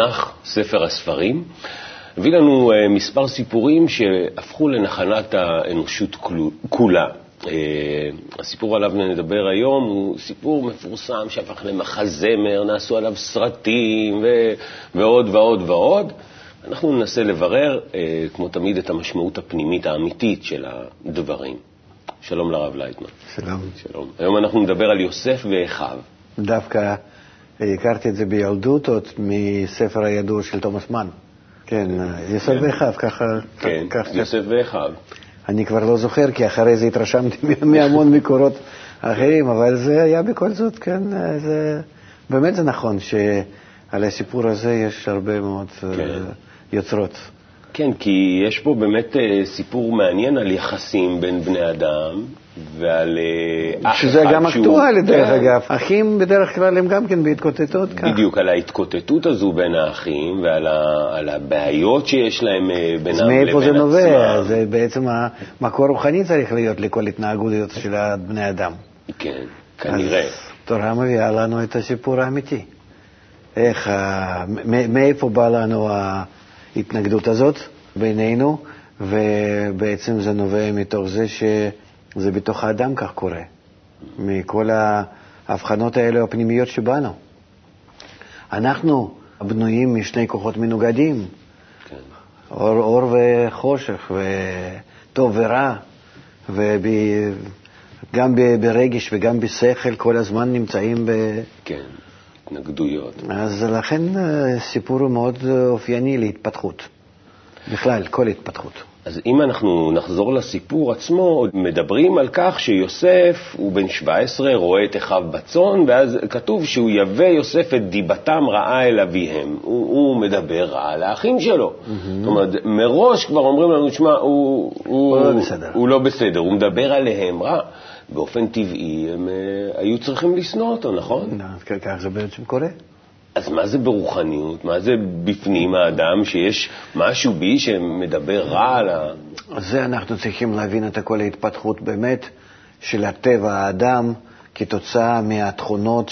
התנ"ך, ספר הספרים, הביא לנו אה, מספר סיפורים שהפכו לנחלת האנושות כולה. אה, הסיפור עליו נדבר היום הוא סיפור מפורסם שהפך למחזמר, נעשו עליו סרטים ו- ועוד ועוד ועוד. אנחנו ננסה לברר, אה, כמו תמיד, את המשמעות הפנימית האמיתית של הדברים. שלום לרב לייטמן. שלום. שלום. היום אנחנו נדבר על יוסף ואחיו. דווקא הכרתי את זה בילדות עוד מספר הידוע של תומאס מן. כן, יוסף כן. ואחיו, ככה... כן, יוסף ואחיו. אני כבר לא זוכר, כי אחרי זה התרשמתי מהמון מקורות אחרים, אבל זה היה בכל זאת, כן, זה, באמת זה נכון שעל הסיפור הזה יש הרבה מאוד אה, כן. יוצרות. כן, כי יש פה באמת אה, סיפור מעניין על יחסים בין בני אדם ועל אה, אח אחד שהוא... שזה גם אקטואלי, דרך כן. אגב. אחים בדרך כלל הם גם כן בהתקוטטות ככה. בדיוק, על ההתקוטטות הזו בין האחים ועל ה... על הבעיות שיש להם אה, בינם לבין עצמם. אז מאיפה זה נובע? זה בעצם המקור רוחני צריך להיות לכל התנהגות של בני אדם. כן, כנראה. אז תורה מביאה לנו את הסיפור האמיתי. איך, מאיפה בא לנו ההתנגדות הזאת בינינו, ובעצם זה נובע מתוך זה שזה בתוך האדם כך קורה, מכל ההבחנות האלה הפנימיות שבנו. אנחנו בנויים משני כוחות מנוגדים, כן. אור, אור וחושך, וטוב ורע, וגם ברגש וגם בשכל כל הזמן נמצאים ב... כן. התנגדויות. אז לכן אה, סיפור הוא מאוד אה, אופייני להתפתחות. בכלל, כל התפתחות. אז אם אנחנו נחזור לסיפור עצמו, מדברים על כך שיוסף הוא בן 17, רואה את אחיו בצאן, ואז כתוב שהוא יבא יוסף את דיבתם רעה אל אביהם. הוא, הוא מדבר רע על האחים שלו. Mm-hmm. זאת אומרת, מראש כבר אומרים לנו, שמע, הוא, הוא, הוא, לא בסדר. הוא לא בסדר, הוא מדבר עליהם רע. באופן טבעי הם uh, היו צריכים לשנוא אותו, נכון? כך זה בעצם קורה. אז מה זה ברוחניות? מה זה בפנים האדם שיש משהו בי שמדבר רע על ה... זה אנחנו צריכים להבין את כל ההתפתחות באמת של הטבע האדם כתוצאה מהתכונות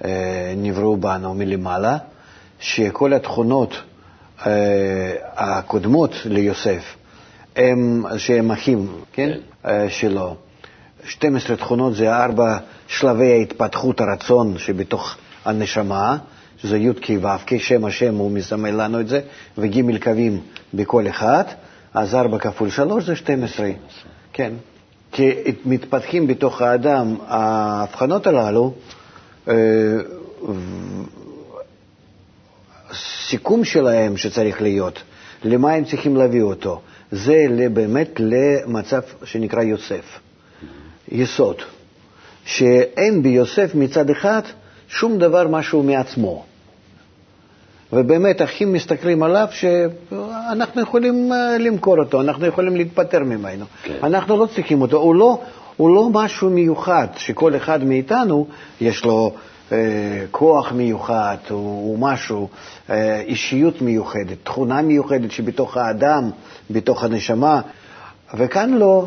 שנבראו בנו מלמעלה, שכל התכונות אה, הקודמות ליוסף, הם, שהם אחים, כן? כן. אה, שלו. 12 תכונות זה ארבע שלבי ההתפתחות הרצון שבתוך הנשמה, שזה י' כ' ו' כ', שם השם הוא מסמל לנו את זה, וג' קווים בכל אחד, אז 4 כפול 3 זה 12. כן. כי מתפתחים בתוך האדם ההבחנות הללו, אה, סיכום שלהם שצריך להיות, למה הם צריכים להביא אותו, זה באמת למצב שנקרא יוסף, יסוד, שאין ביוסף מצד אחד שום דבר משהו מעצמו. ובאמת, אחים מסתכלים עליו שאנחנו יכולים אה, למכור אותו, אנחנו יכולים להתפטר ממנו. כן. אנחנו לא צריכים אותו. הוא לא, הוא לא משהו מיוחד, שכל אחד מאיתנו יש לו אה, כוח מיוחד, הוא, הוא משהו, אה, אישיות מיוחדת, תכונה מיוחדת שבתוך האדם, בתוך הנשמה, וכאן לא.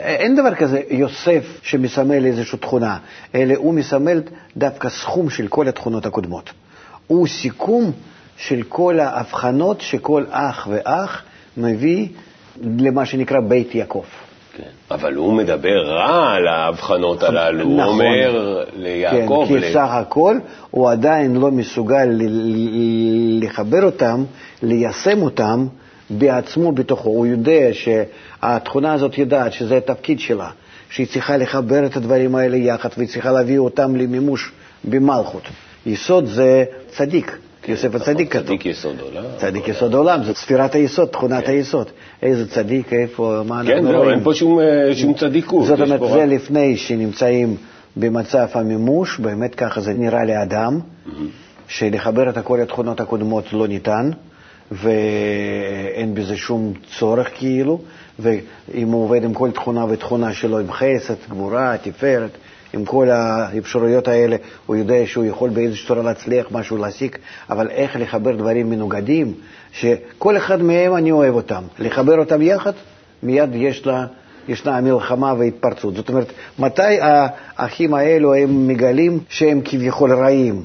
אין דבר כזה יוסף שמסמל איזושהי תכונה, אלא הוא מסמל דווקא סכום של כל התכונות הקודמות. הוא סיכום של כל ההבחנות שכל אח ואח מביא למה שנקרא בית יעקב. כן, אבל הוא מדבר רע על ההבחנות הללו, נכון, הוא אומר ליעקב... כן, כי סך הכל הוא עדיין לא מסוגל לחבר אותם, ליישם אותם בעצמו בתוכו. הוא יודע שהתכונה הזאת יודעת שזה התפקיד שלה, שהיא צריכה לחבר את הדברים האלה יחד והיא צריכה להביא אותם למימוש במלכות. יסוד זה צדיק. יוסף הצדיק כתוב. צדיק יסוד עולם. צדיק יסוד עולם, זאת ספירת היסוד, תכונת כן. היסוד. איזה צדיק, איפה, מה אנחנו רואים? כן, לא, אין פה שום, אה, שום צדיקות. זאת אומרת, זה לפני שנמצאים במצב המימוש, באמת ככה זה נראה לאדם, שלחבר את כל התכונות הקודמות לא ניתן. ואין בזה שום צורך כאילו, ואם הוא עובד עם כל תכונה ותכונה שלו, עם חסד, גבורה, תפארת, עם כל האפשרויות האלה, הוא יודע שהוא יכול באיזושהי צורה להצליח משהו להשיג, אבל איך לחבר דברים מנוגדים, שכל אחד מהם אני אוהב אותם, לחבר אותם יחד, מיד יש לה... ישנה מלחמה והתפרצות. זאת אומרת, מתי האחים האלו הם מגלים שהם כביכול רעים?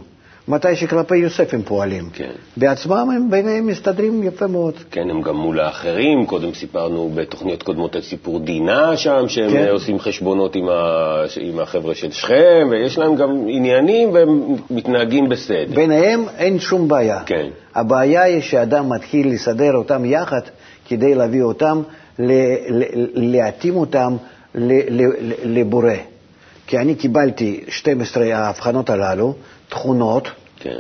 מתי שכלפי יוסף הם פועלים. כן. בעצמם הם ביניהם מסתדרים יפה מאוד. כן, הם גם מול האחרים. קודם סיפרנו בתוכניות קודמות על סיפור דינה שם, שהם כן. עושים חשבונות עם, ה... עם החבר'ה של שכם, ויש להם גם עניינים והם מתנהגים בסדר. ביניהם אין שום בעיה. כן. הבעיה היא שאדם מתחיל לסדר אותם יחד כדי להביא אותם, ל- ל- להתאים אותם ל- ל- ל- לבורא. כי אני קיבלתי 12 ההבחנות הללו, תכונות, כן.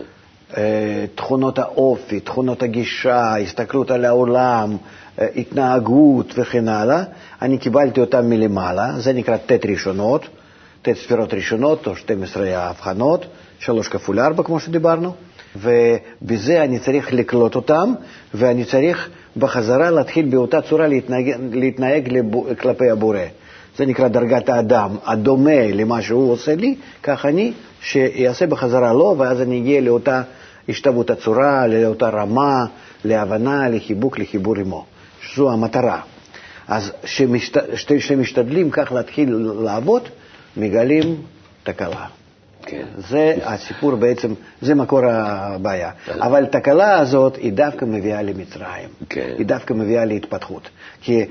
אה, תכונות האופי, תכונות הגישה, הסתכלות על העולם, אה, התנהגות וכן הלאה. אני קיבלתי אותם מלמעלה, זה נקרא ט' ראשונות, ט' ספירות ראשונות, או 12 ההבחנות, 3 כפול 4 כמו שדיברנו, ובזה אני צריך לקלוט אותם, ואני צריך בחזרה להתחיל באותה צורה להתנהג, להתנהג לבו, כלפי הבורא. זה נקרא דרגת האדם, הדומה למה שהוא עושה לי, כך אני, שיעשה בחזרה לו, ואז אני אגיע לאותה השתוות הצורה, לאותה רמה, להבנה, לחיבוק, לחיבור עמו. זו המטרה. אז כשמשתדלים כך להתחיל לעבוד, מגלים תקלה. כן. זה הסיפור בעצם, זה מקור הבעיה. אבל התקלה הזאת היא דווקא מביאה למצרים. כן. היא דווקא מביאה להתפתחות. כי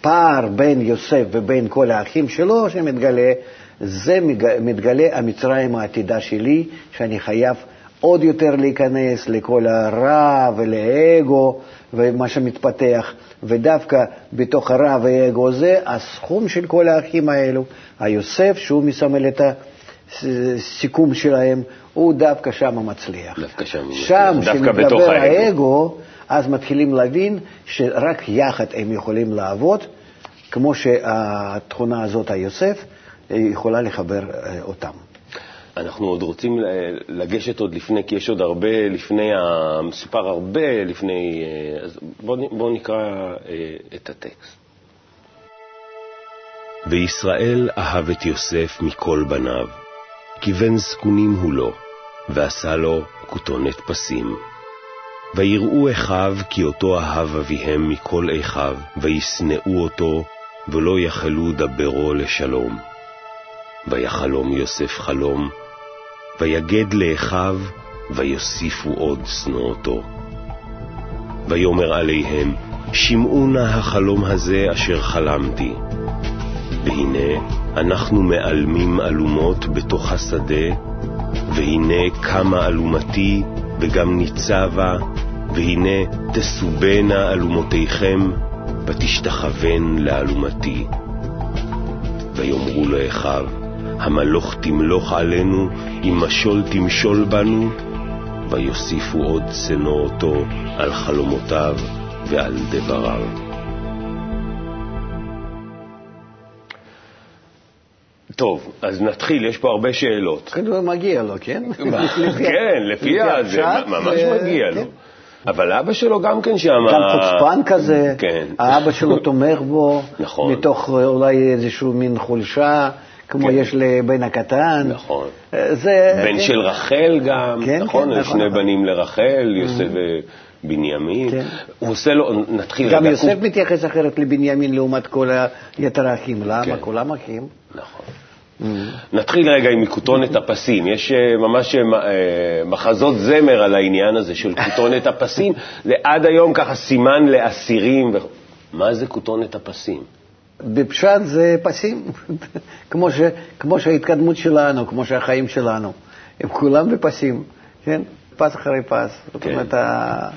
הפער בין יוסף ובין כל האחים שלו שמתגלה, זה מתגלה המצרים העתידה שלי, שאני חייב עוד יותר להיכנס לכל הרע ולאגו ומה שמתפתח, ודווקא בתוך הרע והאגו הזה, הסכום של כל האחים האלו, היוסף, שהוא מסמל את הסיכום שלהם, הוא דווקא שם מצליח. דווקא שם שם. דווקא בתוך האגו. האגו, אז מתחילים להבין שרק יחד הם יכולים לעבוד, כמו שהתכונה הזאת, היוסף, יכולה לחבר אה, אותם. אנחנו עוד רוצים ל- לגשת עוד לפני, כי יש עוד הרבה לפני, המסופר הרבה לפני, אה, אז בואו בוא נקרא אה, את הטקסט. וישראל אהב את יוסף מכל בניו, כי בן זקונים הוא לו, ועשה לו כותונת פסים. ויראו אחיו כי אותו אהב אביהם מכל אחיו, וישנאו אותו, ולא יכלו דברו לשלום. ויחלום יוסף חלום, ויגד לאחיו, ויוסיפו עוד שנואותו. ויאמר עליהם, שמעו נא החלום הזה אשר חלמתי. והנה אנחנו מעלמים אלומות בתוך השדה, והנה קמה אלומתי וגם ניצבה, והנה תסובנה אלומותיכם, ותשתחוון לאלומתי. ויאמרו לאחיו, המלוך תמלוך עלינו, אם משול תמשול בנו, ויוסיפו עוד שנואותו על חלומותיו ועל דבריו. טוב, אז נתחיל, יש פה הרבה שאלות. כנראה מגיע לו, כן? כן, לפי. זה ממש זה- מגיע לו. כן. אבל אבא שלו גם כן שם... גם חוצפן כזה, כן. האבא שלו תומך בו, נכון. מתוך אה, אולי איזשהו מין חולשה, כמו כן. יש לבן הקטן. נכון. אה, זה... בן כן. של רחל גם, כן, נכון? כן, יש נכון, שני נכון. בנים לרחל, יוסף ובנימין. כן. הוא עושה לו, נתחיל גם יוסף מתייחס אחרת לבנימין לעומת כל יתר האחים. למה? כן. כולם אחים. נכון. נתחיל רגע עם כותונת הפסים. יש אה, ממש אה, אה, מחזות זמר על העניין הזה של כותונת הפסים. זה עד היום ככה סימן לאסירים. ו... מה זה כותונת הפסים? בפשט זה פסים, כמו, ש, כמו שההתקדמות שלנו, כמו שהחיים שלנו, הם כולם בפסים, כן? פס אחרי פס. זאת כן. אומרת, ה-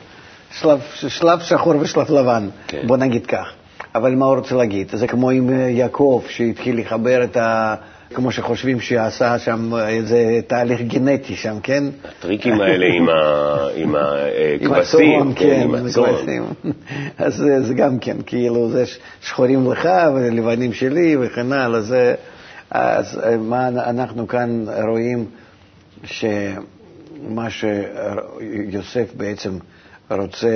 שלב, שלב שחור ושלב לבן, כן. בוא נגיד כך. אבל מה הוא רוצה להגיד? זה כמו עם יעקב, שהתחיל לחבר את ה... כמו שחושבים שעשה שם איזה תהליך גנטי שם, כן? הטריקים האלה עם ה- עם הכבשים. כן, עם הצאן. הכבשים. אז זה, זה גם כן, כאילו, זה שחורים לך ולבנים שלי וכן הלאה. זה, אז אה, מה אנחנו כאן רואים, שמה שיוסף בעצם רוצה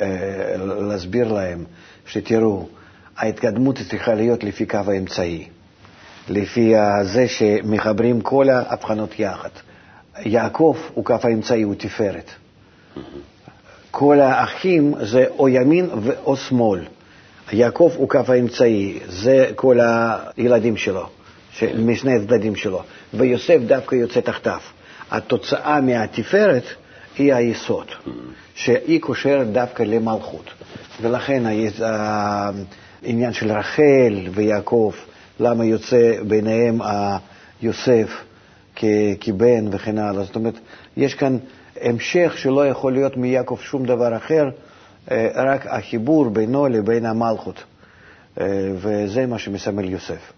אה, להסביר להם, שתראו, ההתקדמות צריכה להיות לפי קו האמצעי, לפי זה שמחברים כל ההבחנות יחד. יעקב הוא קו האמצעי, הוא תפארת. כל האחים זה או ימין או שמאל. יעקב הוא קו האמצעי, זה כל הילדים שלו, משני הצדדים שלו, ויוסף דווקא יוצא תחתיו. התוצאה מהתפארת היא היסוד, שהיא קושרת דווקא למלכות. ולכן העניין של רחל ויעקב, למה יוצא ביניהם יוסף כבן וכן הלאה. זאת אומרת, יש כאן המשך שלא יכול להיות מיעקב שום דבר אחר, אה, רק החיבור בינו לבין המלכות. אה, וזה מה שמסמל יוסף.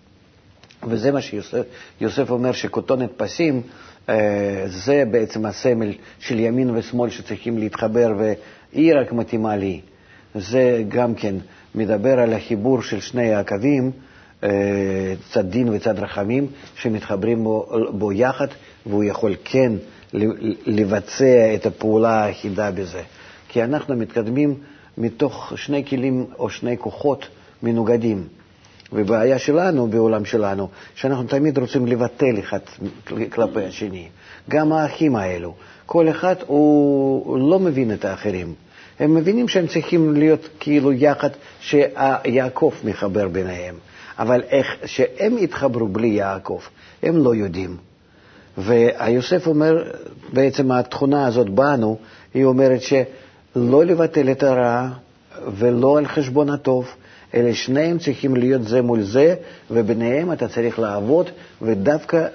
וזה מה שיוסף אומר, שכותונת פסים אה, זה בעצם הסמל של ימין ושמאל שצריכים להתחבר, והיא רק מתאימה לי. זה גם כן מדבר על החיבור של שני הקווים, צד דין וצד רחמים, שמתחברים בו, בו יחד, והוא יכול כן לבצע את הפעולה היחידה בזה. כי אנחנו מתקדמים מתוך שני כלים או שני כוחות מנוגדים. ובעיה שלנו, בעולם שלנו, שאנחנו תמיד רוצים לבטל אחד כלפי השני. גם האחים האלו, כל אחד הוא לא מבין את האחרים. הם מבינים שהם צריכים להיות כאילו יחד, שיעקב מחבר ביניהם. אבל איך שהם יתחברו בלי יעקב, הם לא יודעים. ויוסף אומר, בעצם התכונה הזאת בנו, היא אומרת שלא לבטל את הרע ולא על חשבון הטוב, אלא שניהם צריכים להיות זה מול זה, וביניהם אתה צריך לעבוד ודווקא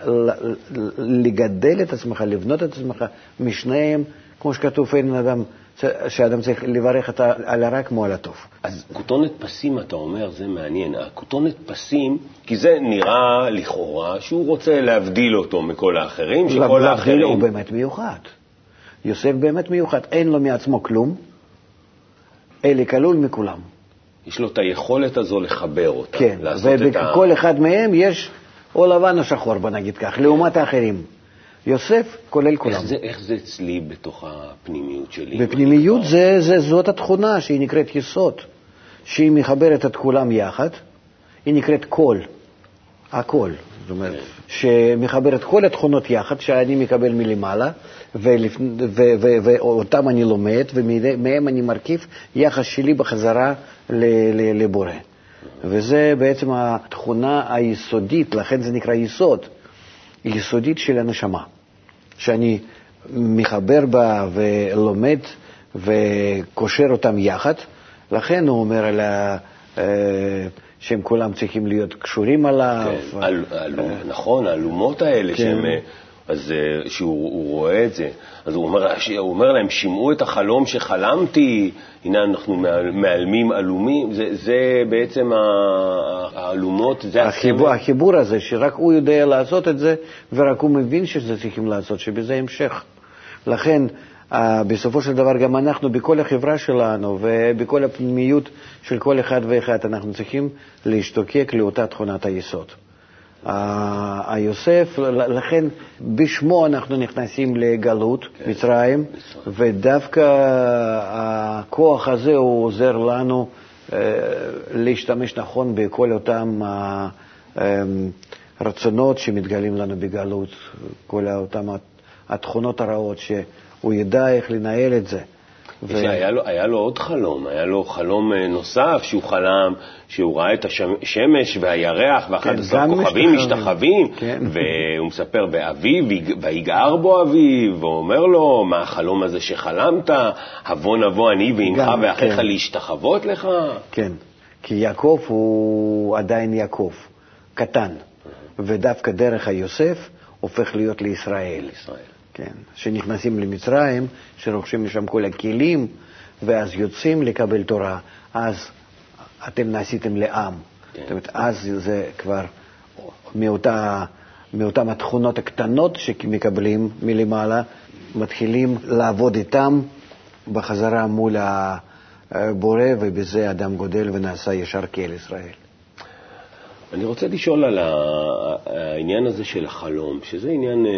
לגדל את עצמך, לבנות את עצמך משניהם, כמו שכתוב, אין אדם שאדם צריך לברך על הרע כמו על הטוב. אז כותונת פסים, אתה אומר, זה מעניין. הכותונת פסים, כי זה נראה לכאורה שהוא רוצה להבדיל אותו מכל האחרים, שכל האחרים... הוא באמת מיוחד. יוסף באמת מיוחד, אין לו מעצמו כלום, אלא כלול מכולם. יש לו את היכולת הזו לחבר אותה, כן, ובכל ה... אחד מהם יש או לבן או שחור, בוא נגיד כך, לעומת האחרים. יוסף כולל כולם. איך זה, איך זה אצלי בתוך הפנימיות שלי? בפנימיות זה, זה, זאת התכונה שהיא נקראת יסוד, שהיא מחברת את כולם יחד, היא נקראת קול, הקול, זאת אומרת, כן. שמחברת כל התכונות יחד, שאני מקבל מלמעלה, ואותם אני לומד, ומהם אני מרכיב יחס שלי בחזרה לבורא. וזה בעצם התכונה היסודית, לכן זה נקרא יסוד. יסודית של הנשמה, שאני מחבר בה ולומד וקושר אותם יחד, לכן הוא אומר על ה... אה, שהם כולם צריכים להיות קשורים עליו. כן, על, על, נכון, האלומות האלה, כן. שהם, אה, אז אה, שהוא רואה את זה, אז הוא אומר, הוא אומר להם, שמעו את החלום שחלמתי, הנה אנחנו מעלמים עלומים, זה, זה בעצם האלומות, זה החיבור, החיבור הזה, שרק הוא יודע לעשות את זה, ורק הוא מבין שזה צריכים לעשות, שבזה המשך. לכן, בסופו של דבר גם אנחנו, בכל החברה שלנו ובכל הפנימיות של כל אחד ואחד, אנחנו צריכים להשתוקק לאותה תכונת היסוד. היוסף, לכן בשמו אנחנו נכנסים לגלות, כן. מצרים, ודווקא הכוח הזה הוא עוזר לנו אה, להשתמש נכון בכל אותם הרצונות שמתגלים לנו בגלות, כל אותן התכונות הרעות, שהוא ידע איך לנהל את זה. ו... היה, לו, היה לו עוד חלום, היה לו חלום אה, נוסף שהוא חלם, שהוא ראה את השמש והירח ואחד כן, עשר כוכבים משתחווים, כן. והוא מספר באביו, ויגער בו אביו, ואומר לו, מה החלום הזה שחלמת? הבוא נבוא אני ועמך ואחיך כן. להשתחוות לך? כן, כי יעקב הוא עדיין יעקב, קטן, ודווקא דרך היוסף הופך להיות לישראל. לישראל. כן, שנכנסים למצרים, שרוכשים משם כל הכלים, ואז יוצאים לקבל תורה, אז אתם נעשיתם לעם. כן. זאת אומרת, אז זה כבר מאותה, מאותן התכונות הקטנות שמקבלים מלמעלה, מתחילים לעבוד איתם בחזרה מול הבורא, ובזה אדם גודל ונעשה ישר כאל ישראל. אני רוצה לשאול על העניין הזה של החלום, שזה עניין אה,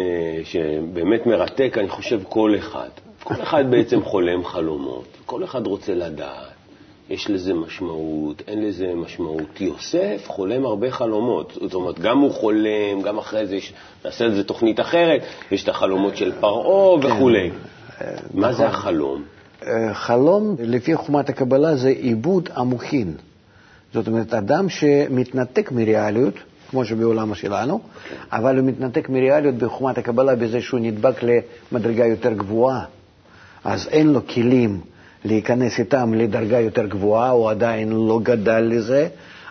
שבאמת מרתק, אני חושב, כל אחד. כל אחד בעצם חולם חלומות, כל אחד רוצה לדעת. יש לזה משמעות, אין לזה משמעות. יוסף חולם הרבה חלומות. זאת אומרת, גם הוא חולם, גם אחרי זה יש, נעשה לזה תוכנית אחרת, יש את החלומות של פרעה כן. וכולי. מה נכון. זה החלום? אה, חלום, לפי חומת הקבלה, זה עיבוד המוחין. זאת אומרת, אדם שמתנתק מריאליות, כמו שבעולם שלנו, okay. כן. אבל הוא מתנתק מריאליות בחוכמת הקבלה בזה שהוא נדבק למדרגה יותר גבוהה. אז אין לו כלים להיכנס איתם לדרגה יותר גבוהה, הוא עדיין לא גדל לזה,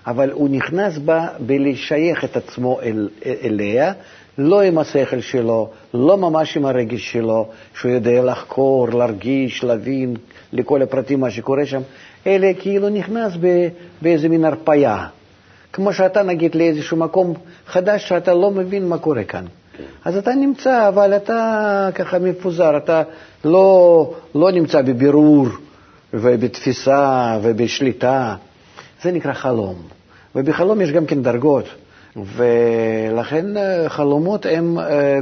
אבל הוא נכנס בה בלשייך את עצמו אל, אליה, לא עם השכל שלו, לא ממש עם הרגש שלו, שהוא יודע לחקור, להרגיש, להבין לכל הפרטים מה שקורה שם, אלא כאילו נכנס באיזה מין הרפאיה. כמו שאתה נגיד לאיזשהו מקום חדש שאתה לא מבין מה קורה כאן. אז אתה נמצא, אבל אתה ככה מפוזר, אתה לא, לא נמצא בבירור ובתפיסה ובשליטה. זה נקרא חלום. ובחלום יש גם כן דרגות. ולכן אה, חלומות הם אה,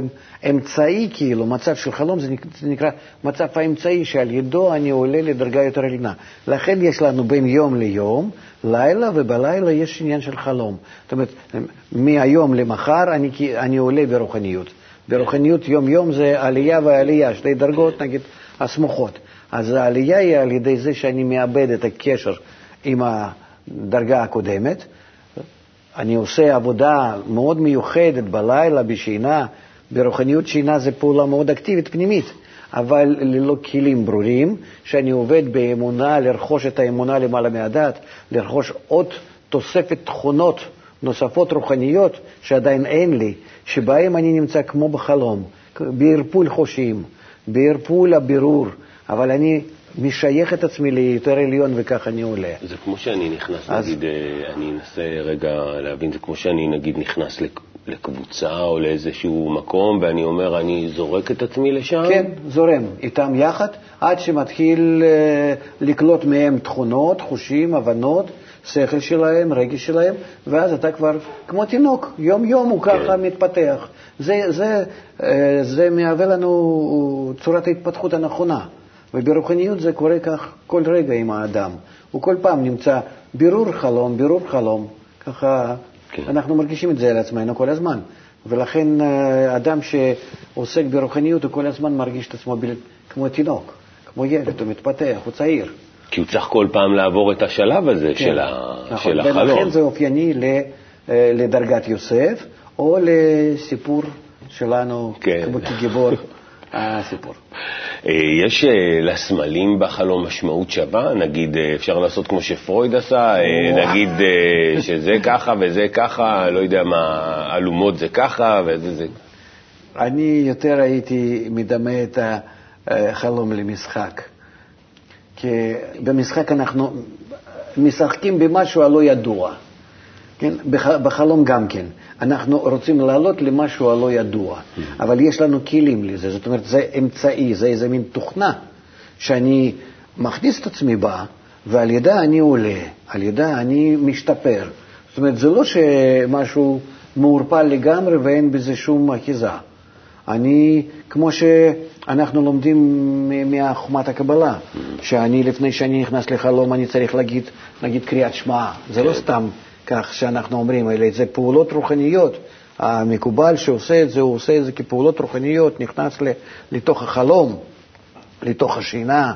אמצעי, כאילו, מצב של חלום זה נקרא מצב האמצעי שעל ידו אני עולה לדרגה יותר עליונה. לכן יש לנו בין יום ליום, לילה, ובלילה יש עניין של חלום. זאת אומרת, מהיום למחר אני, אני עולה ברוחניות. ברוחניות יום-יום זה עלייה ועלייה, שתי דרגות, נגיד, הסמוכות. אז העלייה היא על ידי זה שאני מאבד את הקשר עם הדרגה הקודמת. אני עושה עבודה מאוד מיוחדת בלילה, בשינה. ברוחניות שינה זה פעולה מאוד אקטיבית, פנימית, אבל ללא כלים ברורים, שאני עובד באמונה, לרכוש את האמונה למעלה מהדת, לרכוש עוד תוספת תכונות נוספות רוחניות שעדיין אין לי, שבהם אני נמצא כמו בחלום, בערפול חושים, בערפול הבירור, אבל אני משייך את עצמי ליותר עליון וכך אני עולה. זה כמו שאני נכנס, אז... נגיד, אה, אני אנסה רגע להבין, זה כמו שאני נגיד נכנס לקבוצה או לאיזשהו מקום ואני אומר, אני זורק את עצמי לשם? כן, זורם איתם יחד, עד שמתחיל אה, לקלוט מהם תכונות, חושים, הבנות. שכל שלהם, רגש שלהם, ואז אתה כבר כמו תינוק, יום-יום הוא ככה כן. מתפתח. זה, זה, אה, זה מהווה לנו צורת ההתפתחות הנכונה. וברוחניות זה קורה כך כל רגע עם האדם. הוא כל פעם נמצא בירור חלום, בירור חלום. ככה כן. אנחנו מרגישים את זה על עצמנו כל הזמן. ולכן אה, אדם שעוסק ברוחניות, הוא כל הזמן מרגיש את עצמו כמו תינוק, כמו ילד, הוא מתפתח, הוא צעיר. כי הוא צריך כל פעם לעבור את השלב הזה כן, של, ה... נכון. של החלום. ולכן זה אופייני אה, לדרגת יוסף, או לסיפור שלנו, כן. כמו כגיבור הסיפור. אה, יש אה, לסמלים בחלום משמעות שווה? נגיד, אה, אפשר לעשות כמו שפרויד עשה, נגיד שזה ככה וזה ככה, לא יודע מה, אלומות זה ככה וזה זה... אני יותר הייתי מדמה את החלום למשחק. כי במשחק אנחנו משחקים במשהו הלא ידוע. כן? בחלום גם כן. אנחנו רוצים לעלות למשהו הלא ידוע, mm-hmm. אבל יש לנו כלים לזה. זאת אומרת, זה אמצעי, זה איזה מין תוכנה שאני מכניס את עצמי בה, ועל ידה אני עולה, על ידה אני משתפר. זאת אומרת, זה לא שמשהו מעורפל לגמרי ואין בזה שום אחיזה. אני, כמו שאנחנו לומדים מחוכמת הקבלה, mm-hmm. שאני, לפני שאני נכנס לחלום, אני צריך להגיד, נגיד קריאת שמע. זה לא כן. סתם כך שאנחנו אומרים, אלא זה פעולות רוחניות. המקובל שעושה את זה, הוא עושה את זה כפעולות רוחניות, נכנס לתוך החלום, לתוך השינה.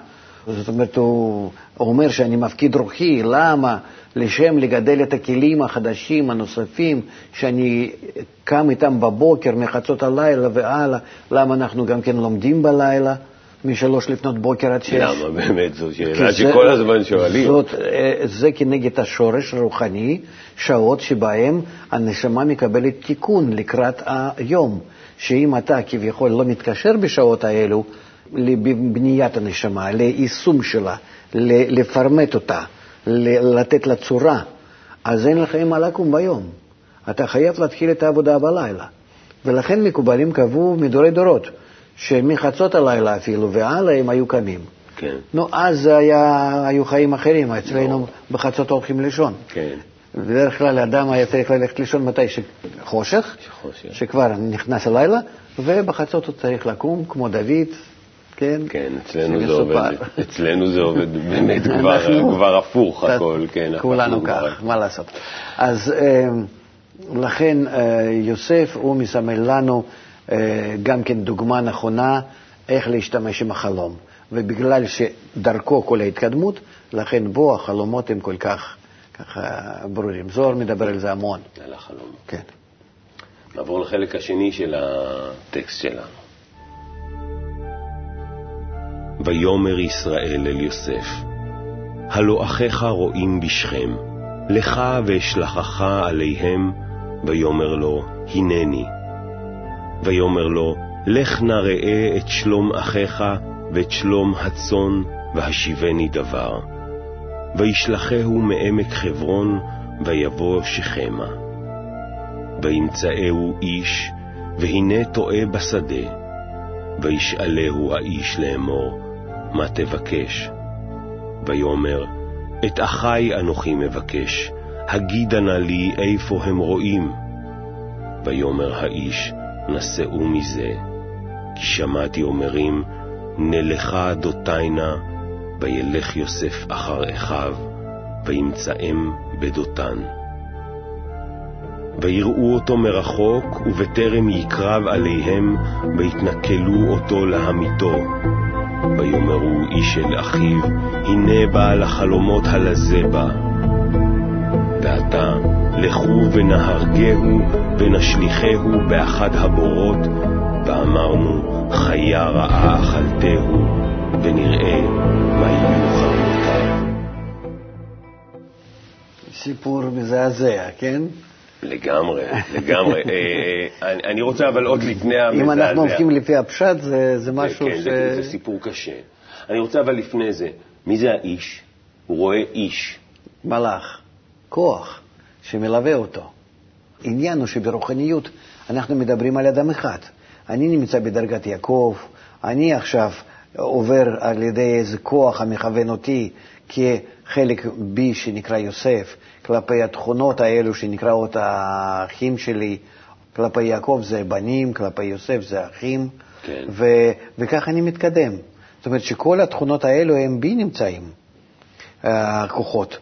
זאת אומרת, הוא, אומר שאני מפקיד רוחי, למה? לשם לגדל את הכלים החדשים, הנוספים, שאני קם איתם בבוקר, מחצות הלילה והלאה. למה אנחנו גם כן לומדים בלילה? משלוש לפנות בוקר עד שש. למה באמת? זו שאלה שכל הזמן שואלים. זאת, אה, זה כנגד השורש הרוחני, שעות שבהן הנשמה מקבלת תיקון לקראת היום. שאם אתה כביכול לא מתקשר בשעות האלו לבניית הנשמה, ליישום שלה, לפרמט אותה, לתת לה צורה, אז אין לך מה לקום ביום. אתה חייב להתחיל את העבודה בלילה. ולכן מקובלים קבעו מדורי דורות. שמחצות הלילה אפילו והלאה הם היו קמים. כן. נו, אז היה, היו חיים אחרים, אצלנו לא. בחצות הולכים לישון. כן. בדרך כלל אדם היה צריך ללכת לישון מתי שחושך, שחושך, שכבר נכנס הלילה, ובחצות הוא צריך לקום, כמו דוד, כן? כן, אצלנו זה עובד, אצלנו זה עובד באמת כבר, כבר הפוך הכל, כן. כולנו כך, מה לעשות. אז אה, לכן אה, יוסף הוא מסמל לנו גם כן דוגמה נכונה איך להשתמש עם החלום. ובגלל שדרכו כל ההתקדמות, לכן בו החלומות הם כל כך ככה ברורים. זוהר מדבר על זה המון. על החלום. כן. נעבור לחלק השני של הטקסט שלנו. ויאמר ישראל אל יוסף, הלא אחיך רואים בשכם, לך ואשלחך עליהם, ויאמר לו, הנני. ויאמר לו, לך נא ראה את שלום אחיך ואת שלום הצאן, והשיבני דבר. וישלחהו מעמק חברון, ויבוא שכמה. וימצאהו איש, והנה טועה בשדה. וישאלהו האיש לאמור, מה תבקש? ויאמר, את אחי אנוכי מבקש, הגידה נא לי איפה הם רואים. ויאמר האיש, נשאו מזה, כי שמעתי אומרים, נלכה דותיינה, וילך יוסף אחר אחיו, וימצאם בדותן. ויראו אותו מרחוק, ובטרם יקרב עליהם, ויתנכלו אותו להמיתו. ויאמרו איש אל אחיו, הנה בעל החלומות הלזה בא. ועתה, לכו ונהרגהו, ונשליכהו באחד הבורות, ואמרנו, חיה רעה אכלתהו, ונראה מה יהיו חרמותיו. סיפור מזעזע, כן? לגמרי, לגמרי. אה, אני, אני רוצה אבל עוד לפני המזעזע. אם אנחנו הולכים לפי הפשט, זה, זה משהו כן, ש... זה, זה סיפור קשה. אני רוצה אבל לפני זה, מי זה האיש? הוא רואה איש. מלאך, כוח, שמלווה אותו. עניין הוא שברוחניות אנחנו מדברים על אדם אחד. אני נמצא בדרגת יעקב, אני עכשיו עובר על ידי איזה כוח המכוון אותי כחלק בי שנקרא יוסף, כלפי התכונות האלו שנקראות האחים שלי, כלפי יעקב זה בנים, כלפי יוסף זה אחים, כן. ו- וכך אני מתקדם. זאת אומרת שכל התכונות האלו הם בי נמצאים, הכוחות,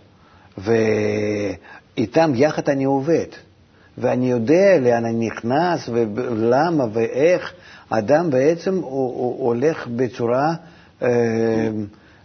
ואיתם יחד אני עובד. ואני יודע לאן אני נכנס ולמה ואיך אדם בעצם הוא, הוא הולך בצורה אה,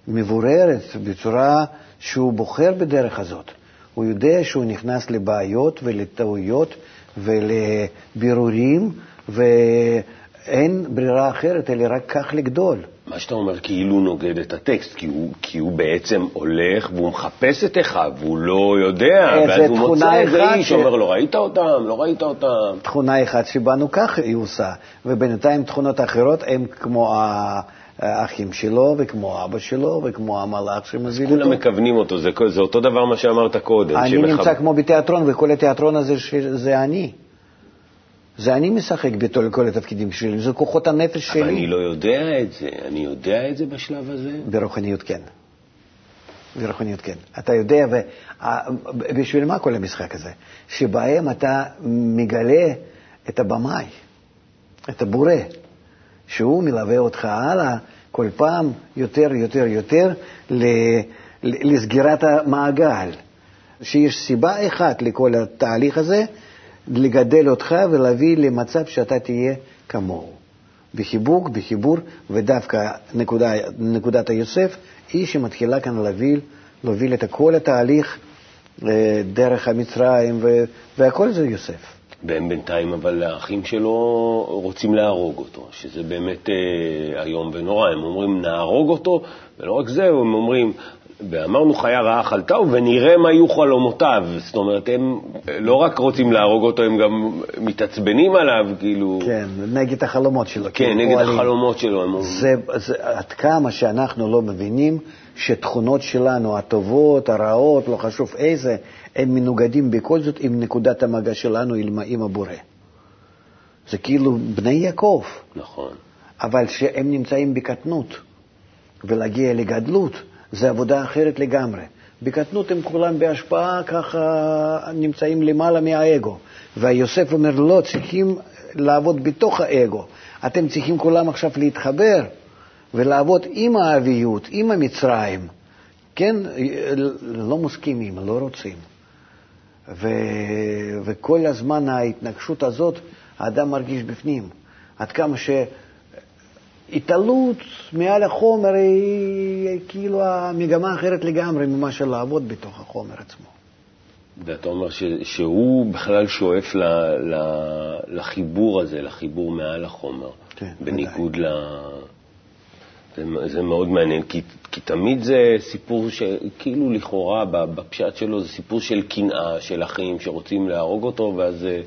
מבוררת, בצורה שהוא בוחר בדרך הזאת. הוא יודע שהוא נכנס לבעיות ולטעויות ולבירורים, ואין ברירה אחרת אלא רק כך לגדול. מה שאתה אומר כאילו נוגד את הטקסט, כי הוא, כי הוא בעצם הולך והוא מחפש את אחיו, והוא לא יודע, איזה ואז הוא מוצא איזה איש, ש- אומר לו, ראית אותם? לא ראית אותם? תכונה אחת שבאנו כך היא עושה, ובינתיים תכונות אחרות הן כמו האחים שלו, וכמו אבא שלו, וכמו המלאך שמזיל כולם אותו. מכוונים אותו, זה, זה אותו דבר מה שאמרת קודם. אני שמחב- נמצא כמו בתיאטרון, וכל התיאטרון הזה זה אני. זה אני משחק בכל כל התפקידים שלי, זה כוחות הנפש אבל שלי. אני לא יודע את זה, אני יודע את זה בשלב הזה? ברוחניות כן. ברוחניות כן. אתה יודע, ובשביל מה כל המשחק הזה? שבהם אתה מגלה את הבמאי, את הבורא, שהוא מלווה אותך הלאה כל פעם יותר, יותר, יותר לסגירת המעגל. שיש סיבה אחת לכל התהליך הזה, לגדל אותך ולהביא למצב שאתה תהיה כמוהו. בחיבוק, בחיבור, ודווקא נקודה, נקודת היוסף היא שמתחילה כאן להוביל, להוביל את כל התהליך אה, דרך המצרים, והכל זה יוסף. והם בינתיים, אבל האחים שלו רוצים להרוג אותו, שזה באמת אה, איום ונורא. הם אומרים, נהרוג אותו, ולא רק זה, הם אומרים, ואמרנו חיה רעה אכלתהו, ונראה מה יהיו חלומותיו. זאת אומרת, הם לא רק רוצים להרוג אותו, הם גם מתעצבנים עליו, כאילו... כן, נגד החלומות שלו. כן, כאילו, נגד פועלים. החלומות שלו. הם זה, זה עד כמה שאנחנו לא מבינים שתכונות שלנו, הטובות, הרעות, לא חשוב איזה, הם מנוגדים בכל זאת עם נקודת המגע שלנו עם, עם הבורא. זה כאילו בני יעקב, נכון. אבל שהם נמצאים בקטנות, ולהגיע לגדלות זה עבודה אחרת לגמרי. בקטנות הם כולם בהשפעה ככה נמצאים למעלה מהאגו. והיוסף אומר, לא, צריכים לעבוד בתוך האגו. אתם צריכים כולם עכשיו להתחבר ולעבוד עם האביות, עם המצרים. כן, לא מסכימים, לא רוצים. ו... וכל הזמן ההתנגשות הזאת, האדם מרגיש בפנים. עד כמה שהתעלות מעל החומר היא כאילו המגמה אחרת לגמרי ממה של לעבוד בתוך החומר עצמו. ואתה אומר ש, שהוא בכלל שואף ל, ל, לחיבור הזה, לחיבור מעל החומר. כן, בניגוד ל... זה, זה מאוד מעניין, כי, כי תמיד זה סיפור שכאילו לכאורה בפשט שלו זה סיפור של קנאה, של אחים שרוצים להרוג אותו, ואז... אה,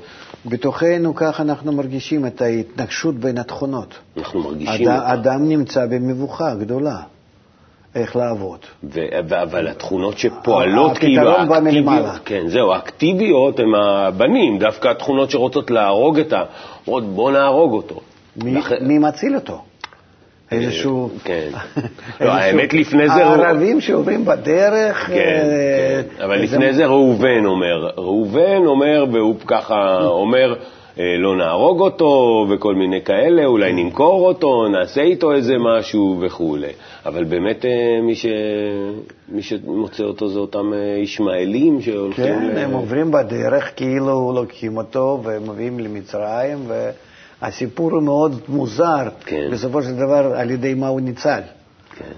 בתוכנו כך אנחנו מרגישים את ההתנגשות בין התכונות. אנחנו מרגישים... אד, אדם נמצא במבוכה גדולה. איך לעבוד. ו- אבל התכונות שפועלות כאילו... הפתרון בא מלמעלה. כן, זהו, האקטיביות הם הבנים, דווקא התכונות שרוצות להרוג את ה... עוד בוא נהרוג אותו. מי, לכ... מי מציל אותו? איזשהו... כן. לא, האמת לפני זה... הערבים שעוברים בדרך... כן, אה, כן. אבל לפני זה ראובן אומר. ראובן אומר, והוא ככה אומר... אה, לא נהרוג אותו וכל מיני כאלה, אולי נמכור אותו, נעשה איתו איזה משהו וכולי. אבל באמת אה, מי, ש... מי שמוצא אותו זה אותם ישמעאלים שהולכים... כן, ל... הם עוברים בדרך, כאילו לוקחים אותו ומביאים למצרים, ו... הסיפור הוא מאוד מוזר, כן. בסופו של דבר, על ידי מה הוא ניצל. כן.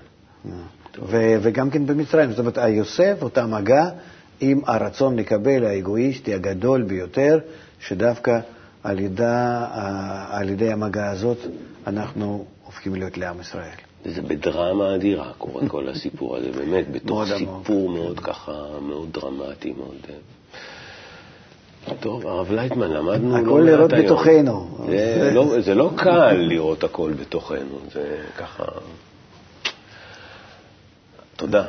ו- וגם כן במצרים, זאת אומרת, יוסף, אותה מגע, עם הרצון לקבל האגואיסטי הגדול ביותר, שדווקא על ידי, על ידי המגע הזאת אנחנו הופכים להיות לעם ישראל. זה בדרמה אדירה קורה כל הסיפור הזה, באמת, בתוך סיפור מאוד ככה, מאוד דרמטי, מאוד... טוב, הרב לייטמן, למדנו הכל לא לראות בתוכנו. זה, לא, זה לא קל לראות הכל בתוכנו, זה ככה... תודה.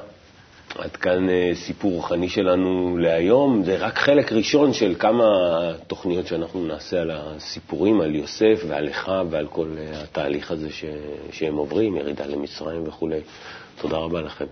עד כאן אה, סיפור רוחני שלנו להיום. זה רק חלק ראשון של כמה תוכניות שאנחנו נעשה על הסיפורים, על יוסף ועליך ועל כל אה, התהליך הזה ש... שהם עוברים, ירידה למצרים וכו'. תודה רבה לכם.